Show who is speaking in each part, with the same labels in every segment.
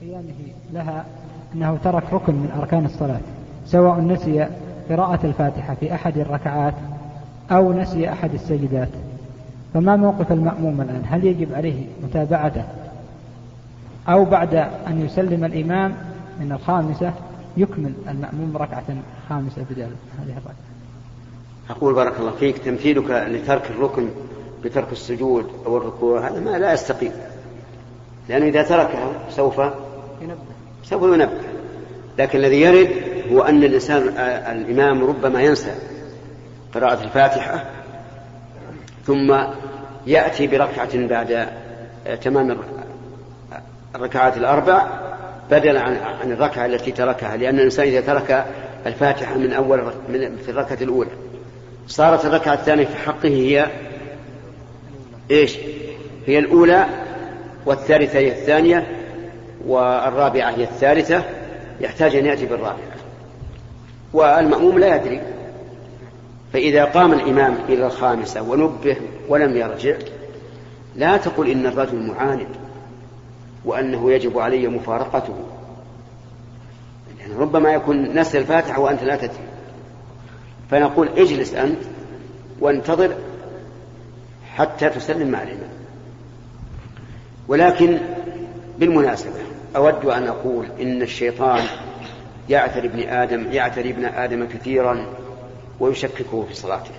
Speaker 1: قيامه لها أنه ترك ركن من أركان الصلاة سواء نسي قراءة الفاتحة في أحد الركعات أو نسي أحد السجدات. فما موقف المأموم الآن؟ هل يجب عليه متابعته؟ أو بعد أن يسلم الإمام من الخامسة يكمل المأموم ركعة خامسة بدل هذه الركعة
Speaker 2: أقول بارك الله فيك تمثيلك لترك الركن بترك السجود أو الركوع هذا ما لا يستقيم. لأنه إذا تركه سوف ينبه سوف ينبه لكن الذي يرد هو أن الإنسان الإمام ربما ينسى قراءة الفاتحة ثم يأتي بركعة بعد تمام الركعات الأربع بدلا عن عن الركعة التي تركها لأن الإنسان إذا ترك الفاتحة من أول من في الركعة الأولى صارت الركعة الثانية في حقه هي إيش؟ هي الأولى والثالثة هي الثانية والرابعة هي الثالثة يحتاج أن يأتي بالرابعة. والمأموم لا يدري فإذا قام الإمام إلى الخامسة ونبه ولم يرجع لا تقل إن الرجل معاند وأنه يجب علي مفارقته. لأن ربما يكون نسي الفاتحة وأنت لا تدري. فنقول اجلس أنت وانتظر حتى تسلم مع الإمام. ولكن بالمناسبة أود أن أقول إن الشيطان يعتري ابن آدم يعتري ابن آدم كثيرا ويشككه في صلاته.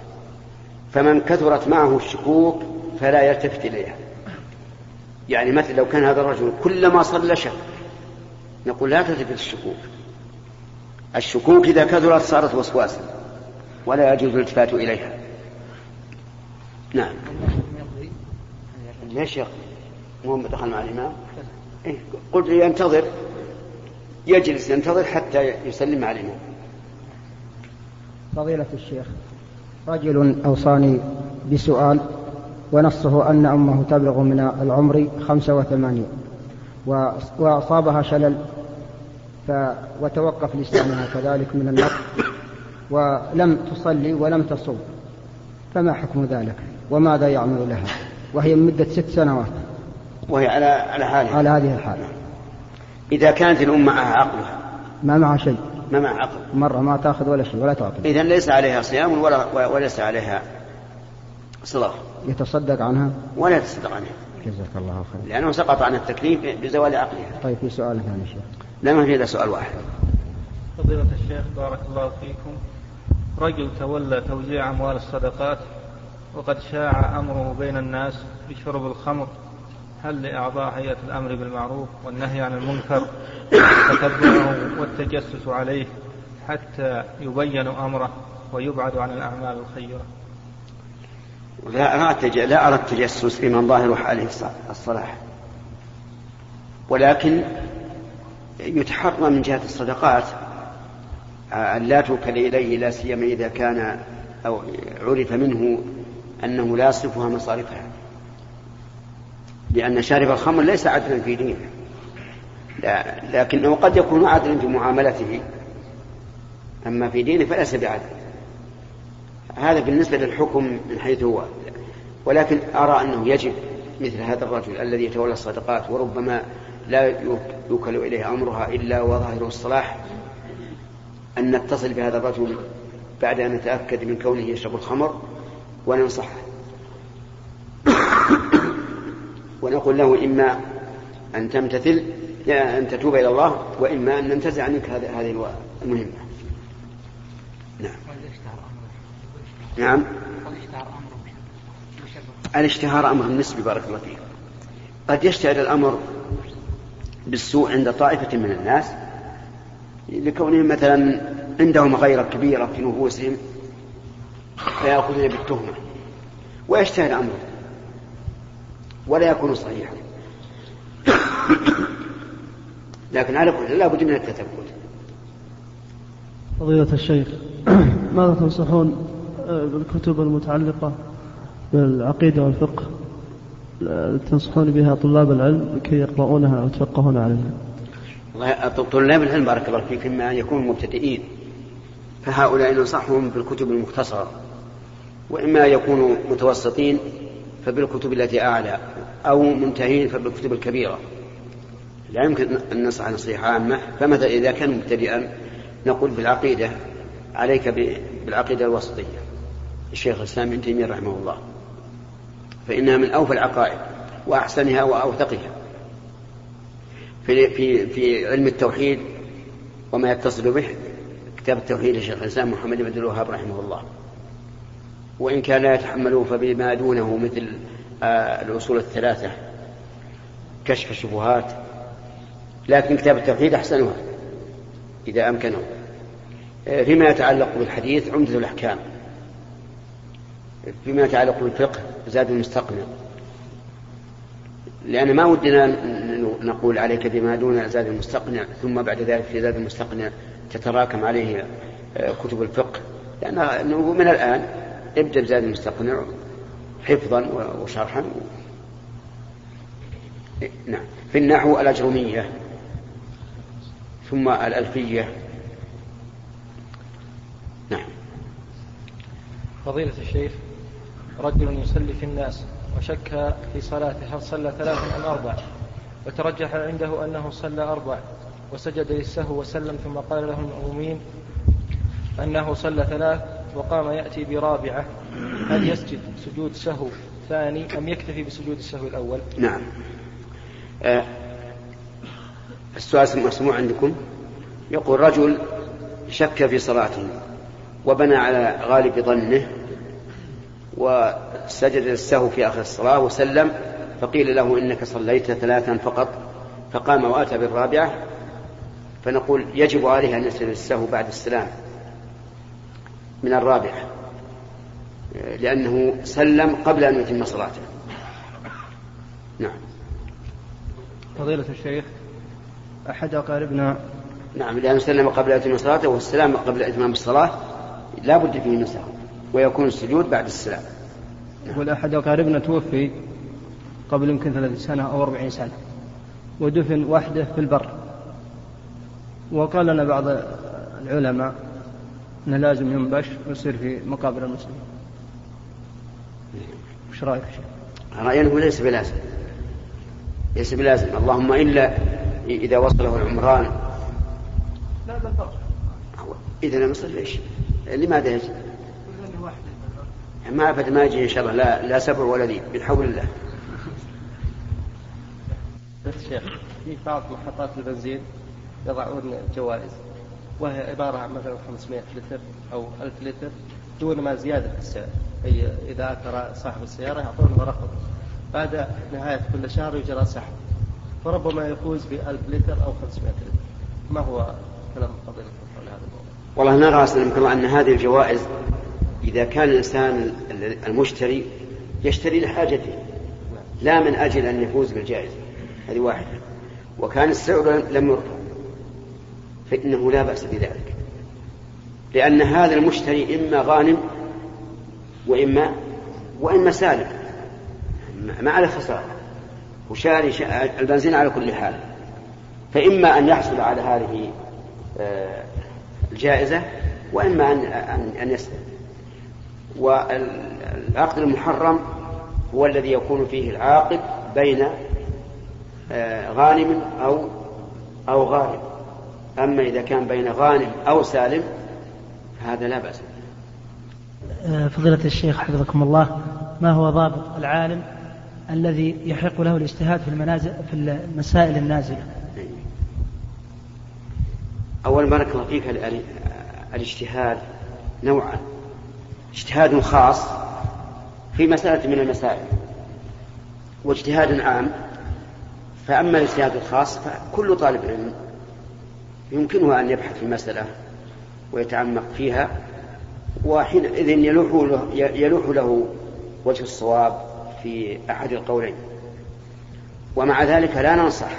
Speaker 2: فمن كثرت معه الشكوك فلا يلتفت إليها. يعني مثل لو كان هذا الرجل كلما صلى شك. نقول لا تلتفت الشكوك الشكوك إذا كثرت صارت وسواسا. ولا يجوز الالتفات إليها. نعم. ليش يقضي مو دخل مع الإمام. إيه؟ قلت ينتظر يجلس ينتظر حتى يسلم مع الإمام.
Speaker 3: فضيلة الشيخ رجل أوصاني بسؤال ونصه أن أمه تبلغ من العمر خمسة وثمانين وأصابها شلل ف... وتوقف لسانها كذلك من النطق ولم تصلي ولم تصوم. فما حكم ذلك؟ وماذا يعمل لها؟ وهي مدة ست سنوات.
Speaker 2: وهي على على حالها.
Speaker 3: على هذه الحالة
Speaker 2: إذا كانت الأم معها عقلها.
Speaker 3: ما معها شيء.
Speaker 2: ما معها عقل.
Speaker 3: مرة ما تأخذ ولا شيء ولا تعطي
Speaker 2: إذا ليس عليها صيام ولا وليس عليها صلاة.
Speaker 3: يتصدق عنها؟
Speaker 2: ولا يتصدق عنها.
Speaker 3: جزاك الله خير.
Speaker 2: لأنه سقط عن التكليف بزوال عقلها.
Speaker 3: طيب في سؤال ثاني شيخ.
Speaker 2: لا ما في إلا سؤال واحد.
Speaker 4: فضيلة الشيخ بارك الله فيكم. رجل تولى توزيع أموال الصدقات وقد شاع أمره بين الناس بشرب الخمر. هل لأعضاء هيئة الأمر بالمعروف والنهي عن المنكر تتبعه والتجسس عليه حتى يبين أمره ويبعد عن الأعمال الخيرة.
Speaker 2: لا أرى لا أرى التجسس في من ظاهر حاله الصلاح. ولكن يتحرى من جهة الصدقات. أن لا توكل إليه لا سيما إذا كان أو عرف منه أنه لا يصرفها مصارفها. لأن شارب الخمر ليس عدلا في دينه. لا لكنه قد يكون عدلا في معاملته. أما في دينه فليس بعدل. هذا بالنسبة للحكم من حيث هو. ولكن أرى أنه يجب مثل هذا الرجل الذي يتولى الصدقات وربما لا يوكل إليه أمرها إلا وظاهره الصلاح. أن نتصل بهذا الرجل بعد أن نتأكد من كونه يشرب الخمر وننصحه. ونقول له إما أن تمتثل أن تتوب إلى الله وإما أن ننتزع عنك هذه المهمة. نعم. نعم. الاشتهار أمر نسبي بارك الله فيك. قد يشتهر الأمر بالسوء عند طائفة من الناس لكونهم مثلا عندهم غيرة كبيرة في نفوسهم فيأخذون بالتهمة. ويشتهر أمره. ولا يكون صحيحا. لكن على كل لا بد من التثبت.
Speaker 5: فضيلة الشيخ ماذا تنصحون بالكتب المتعلقة بالعقيدة والفقه؟ تنصحون بها طلاب العلم لكي يقرؤونها أو يتفقهون عليها؟
Speaker 2: طلاب العلم بارك الله فيك إما أن يكونوا مبتدئين. فهؤلاء ننصحهم بالكتب المختصرة. وإما يكونوا متوسطين فبالكتب التي أعلى. أو منتهين فبالكتب الكبيرة. لا يمكن أن نصح نصيحة عامة فمثلا إذا كان مبتدئا؟ نقول بالعقيدة عليك بالعقيدة الوسطية. الشيخ الإسلام ابن تيمية رحمه الله. فإنها من أوفى العقائد وأحسنها وأوثقها. في في في علم التوحيد وما يتصل به كتاب التوحيد للشيخ الإسلام محمد بن الوهاب رحمه الله. وإن كان لا يتحمله فبما دونه مثل الأصول الثلاثة كشف الشبهات لكن كتاب التوحيد أحسنها إذا أمكنه. آه، فيما يتعلق بالحديث عمدة الأحكام فيما يتعلق بالفقه زاد المستقنع لأن ما ودنا نقول عليك بما دون زاد المستقنع ثم بعد ذلك في زاد المستقنع تتراكم عليه آه، كتب الفقه. لأنه من الآن ابدأ بزاد المستقنع حفظا وشرحا. نعم. في النحو الأجرمية ثم الألفية. نعم.
Speaker 6: فضيلة الشيخ رجل يصلي في الناس وشك في صلاته هل صلى ثلاثا أم أربع؟ وترجح عنده أنه صلى أربع وسجد للسهو وسلم ثم قال له المؤمنين أنه صلى ثلاث وقام يأتي برابعة. هل يسجد سجود سهو ثاني. أم يكتفي بسجود السهو الأول؟
Speaker 2: نعم. آه السؤال مسموع عندكم؟ يقول رجل شك في صلاته وبنى على غالب ظنه وسجد السهو في آخر الصلاة وسلم فقيل له إنك صليت ثلاثا فقط فقام وأتى بالرابعة. فنقول يجب عليه أن يسجد السهو بعد السلام. من الرابعة لأنه سلم قبل أن يتم صلاته. نعم.
Speaker 3: فضيلة الشيخ أحد أقاربنا
Speaker 2: نعم لأنه سلم قبل أن يتم صلاته والسلام قبل إتمام الصلاة لا بد فيه من سهو ويكون السجود بعد السلام.
Speaker 3: يقول أحد أقاربنا توفي قبل يمكن ثلاثين سنة أو أربعين سنة ودفن وحده في البر. وقال لنا بعض العلماء أنه لازم ينبش ويصير في مقابر المسلمين وش رأيك شيخ؟
Speaker 2: رأيي أنه ليس بلازم ليس بلازم اللهم إلا إذا وصله العمران لا بل إذا لم يصل ليش؟ لماذا يجب؟ ما أبد ما يجي إن شاء الله لا لا سبع ولا ذيب بحول الله.
Speaker 6: الشيخ في بعض محطات البنزين يضعون جوائز وهي عبارة عن مثلا 500 لتر أو 1000 لتر دون ما زيادة في السعر. أي إذا أثر صاحب السيارة يعطونه رقم. بعد نهاية كل شهر يجرى سحب. فربما يفوز ب 1000 لتر أو 500 لتر. ما هو كلام فضيلة حول هذا الموضوع؟
Speaker 2: والله نرى أسلمك أن هذه الجوائز إذا كان الإنسان المشتري يشتري لحاجته لا من أجل أن يفوز بالجائزة. هذه واحدة. وكان السعر لم يرفع فإنه لا بأس بذلك. لأن هذا المشتري إما غانم وإما وإما سالم ما على خسارة. وشاري البنزين على كل حال. فإما أن يحصل على هذه آه، الجائزة وإما أن أن يسلم. والعقد المحرم هو الذي يكون فيه العاقد بين آه، غانم أو أو غارم. أما إذا كان بين غانم أو سالم هذا لا بأس
Speaker 7: آه، فضيلة الشيخ حفظكم الله ما هو ضابط العالم الذي يحق له الاجتهاد في المنازل في المسائل النازلة؟
Speaker 2: أول بارك الله فيك الاجتهاد نوعان اجتهاد خاص في مسألة من المسائل واجتهاد عام. فأما الاجتهاد الخاص فكل طالب علم يمكنه أن يبحث في مسألة ويتعمق فيها وحينئذ يلوح له, يلوح له وجه الصواب في أحد القولين. ومع ذلك لا ننصح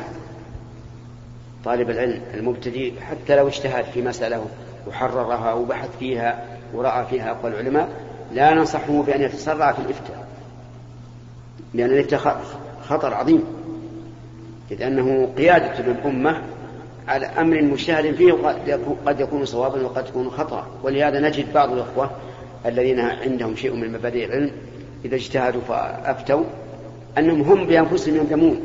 Speaker 2: طالب العلم المبتدئ حتى لو اجتهد في مسألة وحررها وبحث فيها ورأى فيها أقوال العلماء لا ننصحه بأن يتسرع في الإفتاء لأن الإفتاء خطر عظيم إذ أنه قيادة للأمة على أمر مشاهد فيه قد يكون صوابا وقد يكون خطأ. ولهذا نجد بعض الأخوة الذين عندهم شيء من مبادئ العلم إذا اجتهدوا فأفتوا أنهم هم بأنفسهم يندمون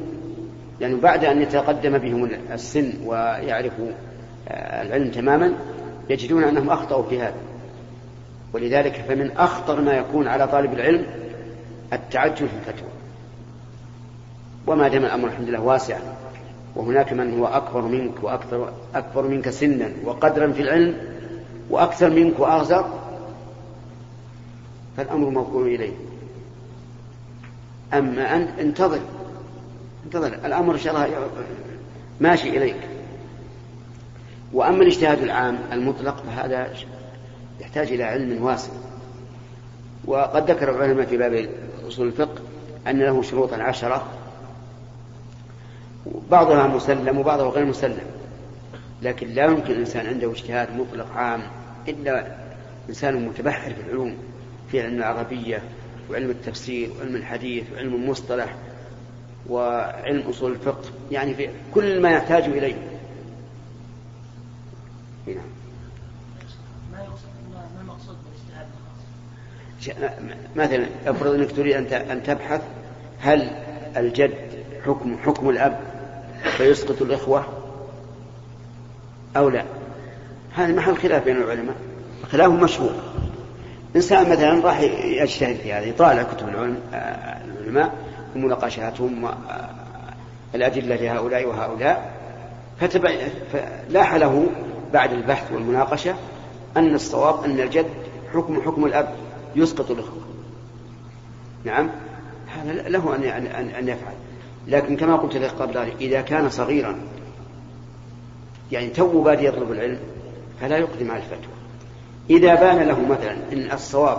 Speaker 2: يعني بعد أن يتقدم بهم السن ويعرفوا آه، العلم تماما يجدون أنهم أخطأوا في هذا. ولذلك فمن أخطر ما يكون على طالب العلم التعجل في الفتوى. وما دام الأمر الحمد لله واسعا وهناك من هو أكبر منك وأكثر أكبر منك سنا وقدرا في العلم وأكثر منك وأغزر فالأمر موكول إليه أما أنت انتظر انتظر الأمر إن شاء الله ماشي إليك. وأما الاجتهاد العام المطلق فهذا يحتاج إلى علم واسع. وقد ذكر العلماء في باب أصول الفقه أن له شروطا عشرة بعضها مسلم وبعضها غير مسلم. لكن لا يمكن الإنسان عنده اجتهاد مطلق عام إلا إنسان متبحر في العلوم في علم العربية وعلم التفسير وعلم الحديث وعلم المصطلح وعلم أصول الفقه يعني في كل ما يحتاج إليه. نعم. مثلا أفرض إنك تريد أن تبحث هل الجد حكم حكم الأب؟ فيسقط الإخوة أو لا؟ هذا محل خلاف بين العلماء. خلاف مشهور إنسان مثلا راح يجتهد في هذا يطالع كتب العلماء ومناقشاتهم الأدلة لهؤلاء وهؤلاء فلاح له بعد البحث والمناقشة أن الصواب أن الجد حكم حكم الأب يسقط الإخوة. نعم؟ هذا له أن أن أن يفعل. لكن كما قلت لك قبل ذلك إذا كان صغيرا يعني تو بادي يطلب العلم فلا يقدم على الفتوى. إذا بان له مثلا أن الصواب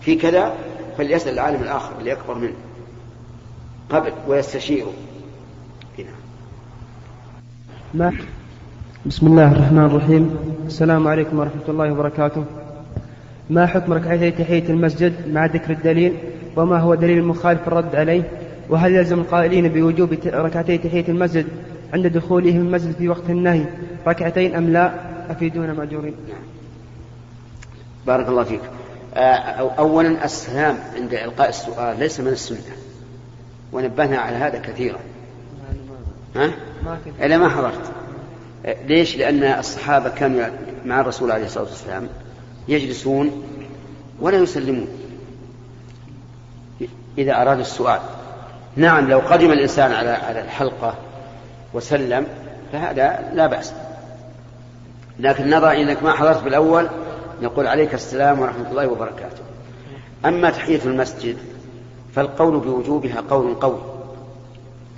Speaker 2: في كذا فليسأل العالم الآخر اللي أكبر منه قبل ويستشيره. هنا.
Speaker 8: ما بسم الله الرحمن الرحيم. السلام عليكم ورحمة الله وبركاته. ما حكم ركعتي تحية المسجد مع ذكر الدليل؟ وما هو دليل المخالف الرد عليه؟ وهل يلزم القائلين بوجوب ركعتي تحية المسجد عند دخولهم المسجد في وقت النهي؟ ركعتين أم لا؟ أفيدون مأجورين.
Speaker 2: بارك الله فيك. آه، أولا السلام عند إلقاء السؤال ليس من السنة. ونبهنا على هذا كثيرا. ها؟ إلا ما حضرت؟ آه، ليش؟ لأن الصحابة كانوا مع الرسول عليه الصلاة والسلام يجلسون ولا يسلمون إذا أرادوا السؤال. نعم لو قدم الإنسان على على الحلقة وسلم فهذا لا بأس. لكن نرى إنك ما حضرت بالأول نقول عليك السلام ورحمة الله وبركاته. أما تحية المسجد فالقول بوجوبها قول قوي.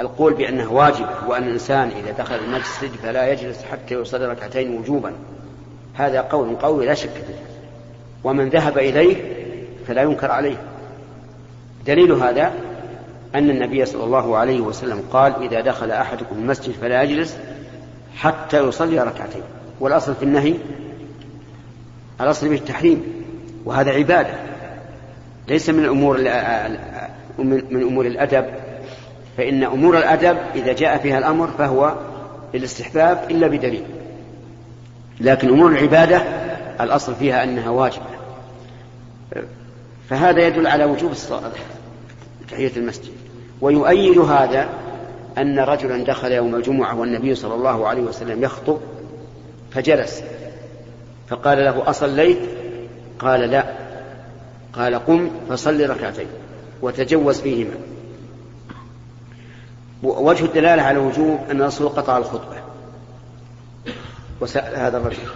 Speaker 2: القول بأنه واجب وأن الإنسان إذا دخل المسجد فلا يجلس حتى يصلي ركعتين وجوبا. هذا قول قوي لا شك فيه. ومن ذهب إليه فلا ينكر عليه. دليل هذا أن النبي صلى الله عليه وسلم قال إذا دخل أحدكم المسجد فلا يجلس حتى يصلي ركعتين. والأصل في النهي الأصل بالتحريم وهذا عبادة ليس من الأمور من أمور الأدب. فإن أمور الأدب إذا جاء فيها الأمر فهو للاستحباب إلا بدليل. لكن أمور العبادة الأصل فيها أنها واجبة. فهذا يدل على وجوب تحية المسجد. ويؤيد هذا أن رجلا دخل يوم الجمعة والنبي صلى الله عليه وسلم يخطب فجلس فقال له أصليت؟ قال لا. قال قم فصل ركعتين وتجوز فيهما. وجه الدلالة على وجوب أن الرسول قطع الخطبة. وسأل هذا الرجل.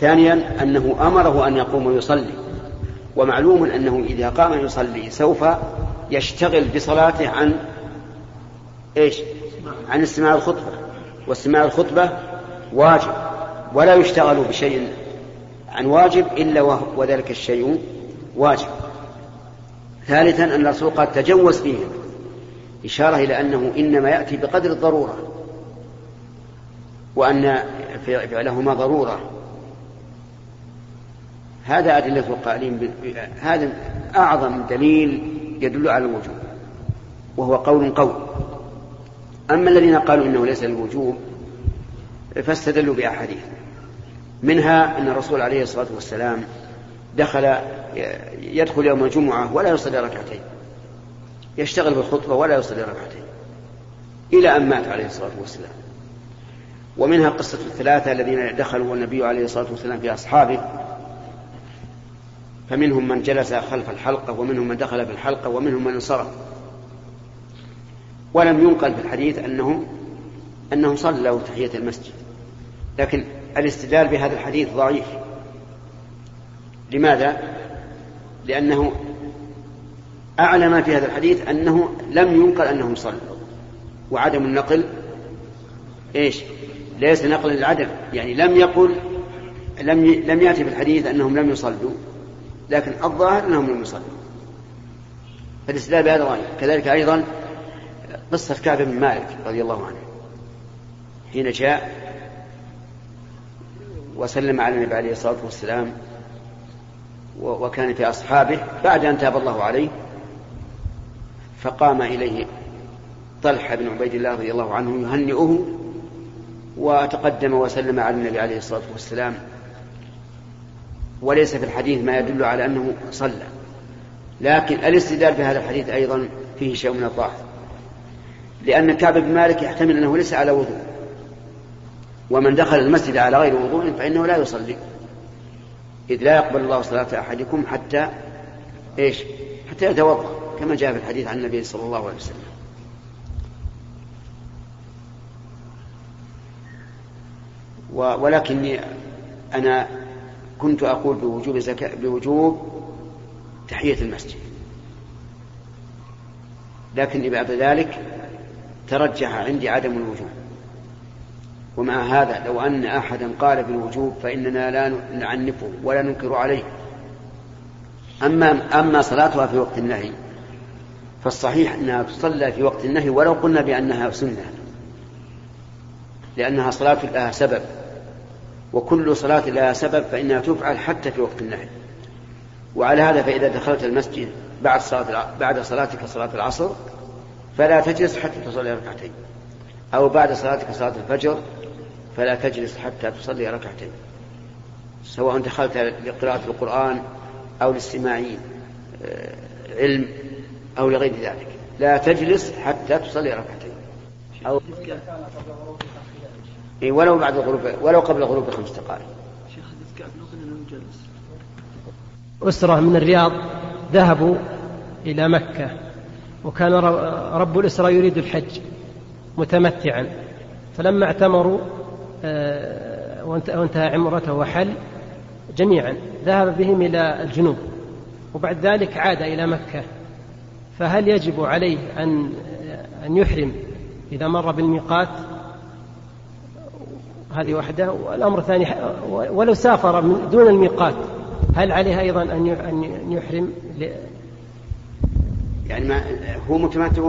Speaker 2: ثانيا أنه أمره أن يقوم ويصلي ومعلوم أنه إذا قام يصلي سوف يشتغل بصلاته عن إيش؟ عن استماع الخطبة. واستماع الخطبة واجب. ولا يشتغل بشيء عن واجب إلا وذلك الشيء واجب. ثالثا أن الرسول قد تجوز فيه إشارة إلى أنه إنما يأتي بقدر الضرورة. وأن فعلهما ضرورة. هذا أدلة القائلين هذا أعظم دليل يدل على الوجوب وهو قول قول. أما الذين قالوا إنه ليس للوجوب فاستدلوا بأحاديث. منها أن الرسول عليه الصلاة والسلام دخل يدخل يوم الجمعة ولا يصلي ركعتين. يشتغل بالخطبة ولا يصلي ركعتين. إلى أن مات عليه الصلاة والسلام. ومنها قصة الثلاثة الذين دخلوا النبي عليه الصلاة والسلام في أصحابه. فمنهم من جلس خلف الحلقة ومنهم من دخل في الحلقة ومنهم من انصرف. ولم ينقل في الحديث أنهم أنهم صلوا تحية المسجد. لكن الاستدلال بهذا الحديث ضعيف. لماذا؟ لأنه أعلى ما في هذا الحديث أنه لم ينقل أنهم صلوا. وعدم النقل إيش؟ ليس نقلا للعدم يعني لم يقل لم. لم يأتي في الحديث أنهم لم يصلوا. لكن الظاهر أنهم لم يصلوا فالاستدلال بهذا ضعيف كذلك أيضا قصة كعب بن مالك رضي الله عنه. حين جاء وسلم على النبي عليه الصلاة والسلام وكان في أصحابه بعد أن تاب الله عليه فقام إليه طلحة بن عبيد الله رضي الله عنه يهنئه وتقدم وسلم على النبي عليه الصلاة والسلام وليس في الحديث ما يدل على أنه صلى. لكن الاستدلال في هذا الحديث أيضا فيه شيء من الضعف. لأن كعب بن مالك يحتمل أنه ليس على وضوء. ومن دخل المسجد على غير وضوء فإنه لا يصلي. إذ لا يقبل الله صلاة أحدكم حتى إيش؟ حتى يتوضأ كما جاء في الحديث عن النبي صلى الله عليه وسلم. ولكني أنا كنت أقول بوجوب زكاة بوجوب تحية المسجد. لكن بعد ذلك ترجح عندي عدم الوجوب. ومع هذا لو أن أحدا قال بالوجوب فإننا لا نعنفه ولا ننكر عليه. أما أما صلاتها في وقت النهي فالصحيح أنها تصلى في وقت النهي ولو قلنا بأنها سنة لأنها صلاة لها سبب. وكل صلاة لها سبب فإنها تفعل حتى في وقت النهي وعلى هذا فإذا دخلت المسجد بعد صلاة بعد صلاتك صلاة العصر فلا تجلس حتى تصلي ركعتين. أو بعد صلاتك صلاة الفجر فلا تجلس حتى تصلي ركعتين. سواء دخلت لقراءة القرآن أو لاستماع آه، علم أو لغير ذلك. لا تجلس حتى تصلي ركعتين. أو إيه ولو بعد الغروب ولو قبل الغروب بخمس دقائق.
Speaker 9: أسرة من الرياض ذهبوا إلى مكة وكان رب الأسرة يريد الحج متمتعا. فلما اعتمروا آه، وانتهى عمرته وحل جميعا ذهب بهم إلى الجنوب وبعد ذلك عاد إلى مكة. فهل يجب عليه أن أن يحرم إذا مر بالميقات؟ هذه واحدة والأمر الثاني ولو سافر من دون الميقات هل عليه أيضا أن يحرم
Speaker 2: يعني ما هو متمتع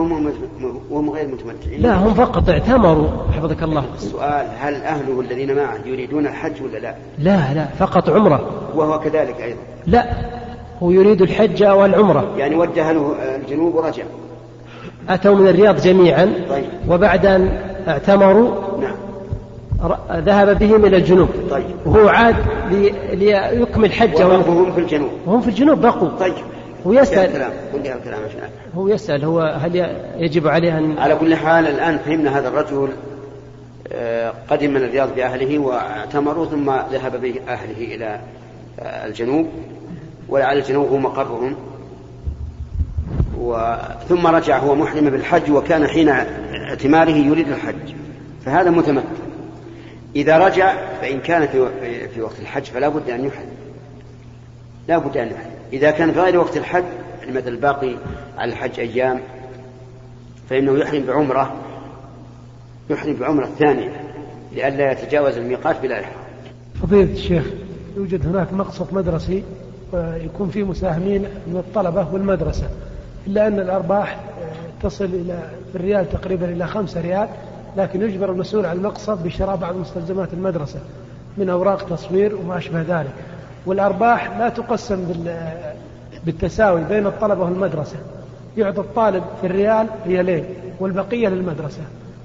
Speaker 2: وهم غير متمتعين؟
Speaker 9: لا هم فقط اعتمروا حفظك الله.
Speaker 2: السؤال هل أهله الذين معه يريدون الحج ولا لا؟
Speaker 9: لا لا فقط عمرة.
Speaker 2: وهو كذلك أيضا.
Speaker 9: لا هو يريد الحج والعمرة.
Speaker 2: يعني وجه له الجنوب ورجع.
Speaker 9: أتوا من الرياض جميعا. طيب. وبعد أن اعتمروا نعم. ذهب بهم إلى الجنوب. طيب. وهو عاد ليكمل حجة
Speaker 2: وهم في الجنوب.
Speaker 9: وهم في الجنوب بقوا.
Speaker 2: طيب.
Speaker 9: هو يسأل. الكلام الكلام هو يسأل هو هل يجب عليه أن
Speaker 2: على كل حال الآن فهمنا هذا الرجل آه، قدم من الرياض بأهله واعتمروا ثم ذهب بأهله إلى آه، الجنوب. ولعل الجنوب هو مقرهم. ثم رجع هو محرم بالحج وكان حين اعتماره يريد الحج. فهذا متمتع. إذا رجع فإن كان في وقت الحج فلا بد أن يحرم لا بد أن يحرم إذا كان في غير وقت الحج يعني مثل الباقي على الحج أيام فإنه يحرم بعمرة يحرم بعمرة ثانية لئلا يتجاوز الميقات بلا إحرام.
Speaker 10: فضيلة الشيخ يوجد هناك مقصف مدرسي ويكون فيه مساهمين من الطلبة والمدرسة إلا أن الأرباح تصل إلى في الريال تقريبا إلى خمسة ريال لكن يجبر المسؤول عن المقصد بشراء بعض مستلزمات المدرسة من أوراق تصوير وما أشبه ذلك. والأرباح لا تقسم بالتساوي بين الطلبة والمدرسة. يعطي الطالب في الريال ريالين والبقية للمدرسة.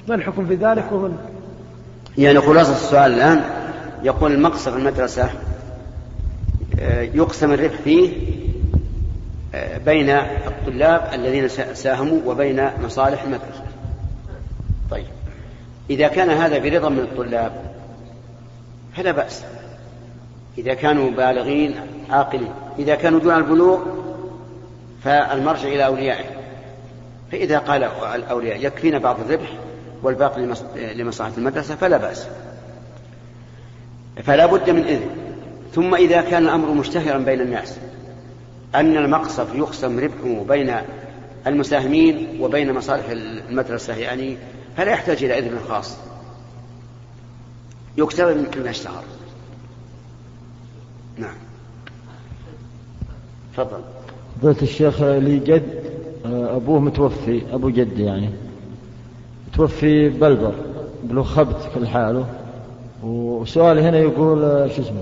Speaker 10: ما الحكم في ذلك ومن
Speaker 2: يعني خلاصة السؤال الآن يقول المقصد المدرسة آه، يقسم الربح فيه آه، بين الطلاب الذين ساهموا وبين مصالح المدرسة. طيب. إذا كان هذا برضا من الطلاب فلا بأس. إذا كانوا بالغين عاقلين. إذا كانوا دون البلوغ فالمرجع إلى أوليائه. فإذا قال الأولياء يكفينا بعض الربح والباقي لمصلحة المدرسة فلا بأس. فلا بد من إذن. ثم إذا كان الأمر مشتهرا بين الناس أن المقصف يقسم ربحه بين المساهمين وبين مصالح المدرسة يعني فلا يحتاج إلى إذن خاص. يكتب ما اشتهر. نعم. تفضل.
Speaker 11: فضيلة الشيخ لي جد أبوه متوفي أبو جدي يعني. متوفي بلبر بلو خبت كل حاله. وسؤالي هنا يقول شو اسمه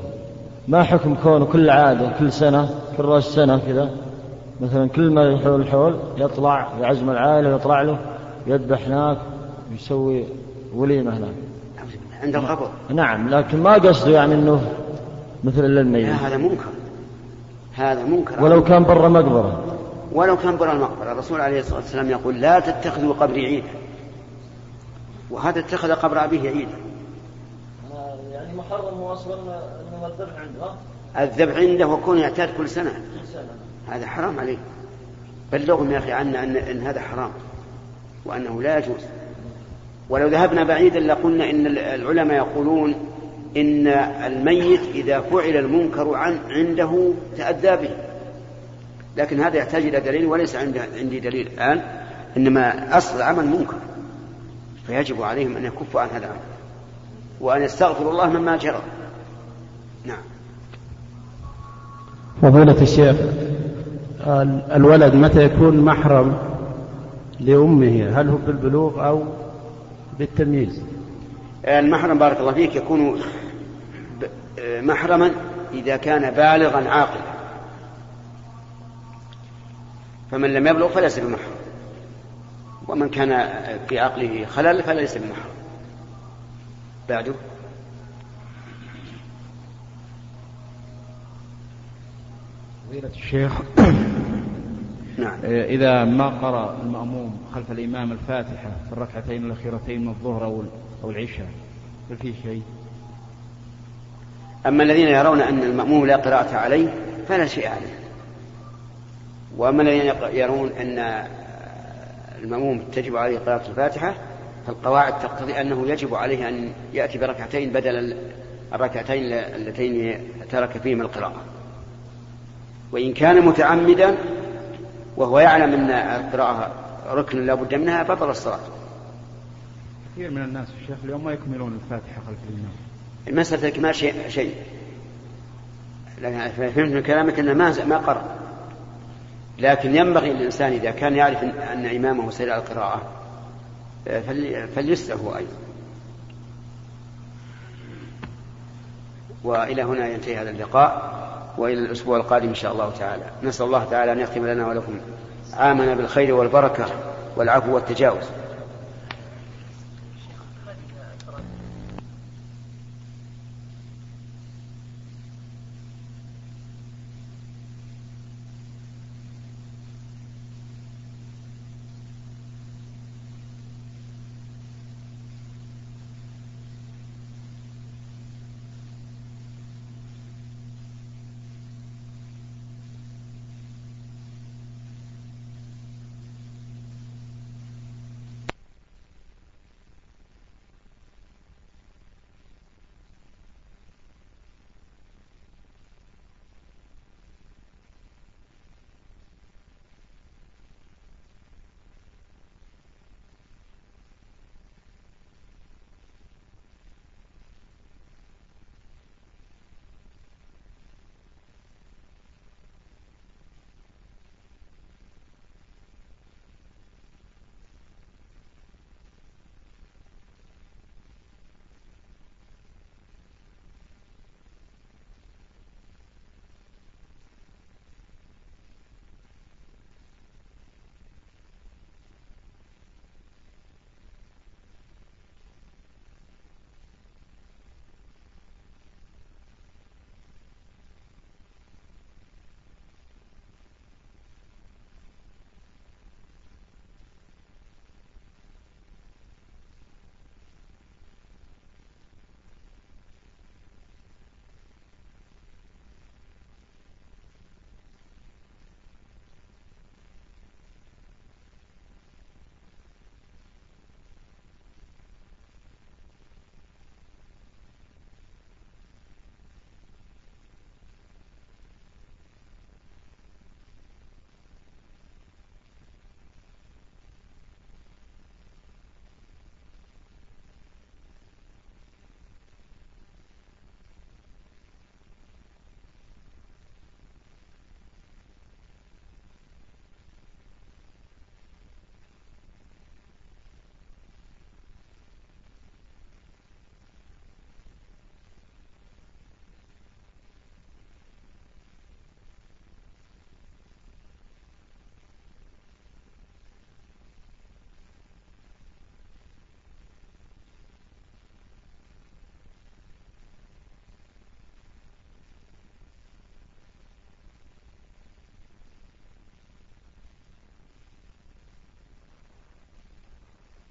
Speaker 11: ما حكم كونه كل عادة كل سنة كل رأس سنة كذا؟ مثلا كل ما يحول الحول يطلع يعزم العائلة يطلع له يذبح هناك. ويسوي وليمة هناك.
Speaker 2: عند القبر.
Speaker 11: نعم لكن ما قصده يعني إنه مثل للميت.
Speaker 2: هذا منكر. هذا منكر.
Speaker 11: ولو كان برا مقبرة.
Speaker 2: ولو كان برا المقبرة. الرسول عليه الصلاة والسلام يقول لا تتخذوا قبري عيدا. وهذا اتخذ قبر أبيه عيدا.
Speaker 11: يعني محرم واصلا انه الذبح عنده
Speaker 2: الذبح عنده وكون يعتاد كل سنة. كل سنة. هذا حرام عليه بلغهم يا أخي عنا أن, أن هذا حرام. وأنه لا يجوز. ولو ذهبنا بعيدا لقلنا إن العلماء يقولون إن الميت إذا فعل المنكر عن عنده تأدى به. لكن هذا يحتاج إلى دليل وليس عندي, دليل الآن. إنما أصل العمل منكر. فيجب عليهم أن يكفوا عن هذا العمل. وأن يستغفروا الله مما جرى. نعم.
Speaker 12: فضيلة الشيخ الولد متى يكون محرم لأمه؟ هل هو بالبلوغ أو بالتمييز.
Speaker 2: المحرم بارك الله فيك يكون محرما إذا كان بالغا عاقلا. فمن لم يبلغ فليس بمحرم. ومن كان في عقله خلل فليس بمحرم. بعده.
Speaker 13: فضيلة الشيخ
Speaker 2: نعم.
Speaker 13: إذا ما قرأ المأموم خلف الإمام الفاتحة في الركعتين الأخيرتين من الظهر أو أو العشاء هل فيه شيء؟
Speaker 2: أما الذين يرون أن المأموم لا قراءة عليه فلا شيء عليه. وأما الذين يرون أن المأموم تجب عليه قراءة الفاتحة فالقواعد تقتضي أنه يجب عليه أن يأتي بركعتين بدل الركعتين اللتين ترك فيهما القراءة. وإن كان متعمدا وهو يعلم أن القراءة ركن لا بد منها بطل الصلاة.
Speaker 13: كثير من الناس الشيخ اليوم ما يكملون الفاتحة خلف الإمام.
Speaker 2: المسألة الإكمال شيء شيء. لكن فهمت من كلامك أنه ما ما قرأ. لكن ينبغي للإنسان إذا كان يعرف أن إمامه سير القراءة فليسأل هو أيضا. وإلى هنا ينتهي هذا اللقاء. وإلى الأسبوع القادم إن شاء الله تعالى. نسأل الله تعالى أن يختم لنا ولكم. عامنا بالخير والبركة والعفو والتجاوز.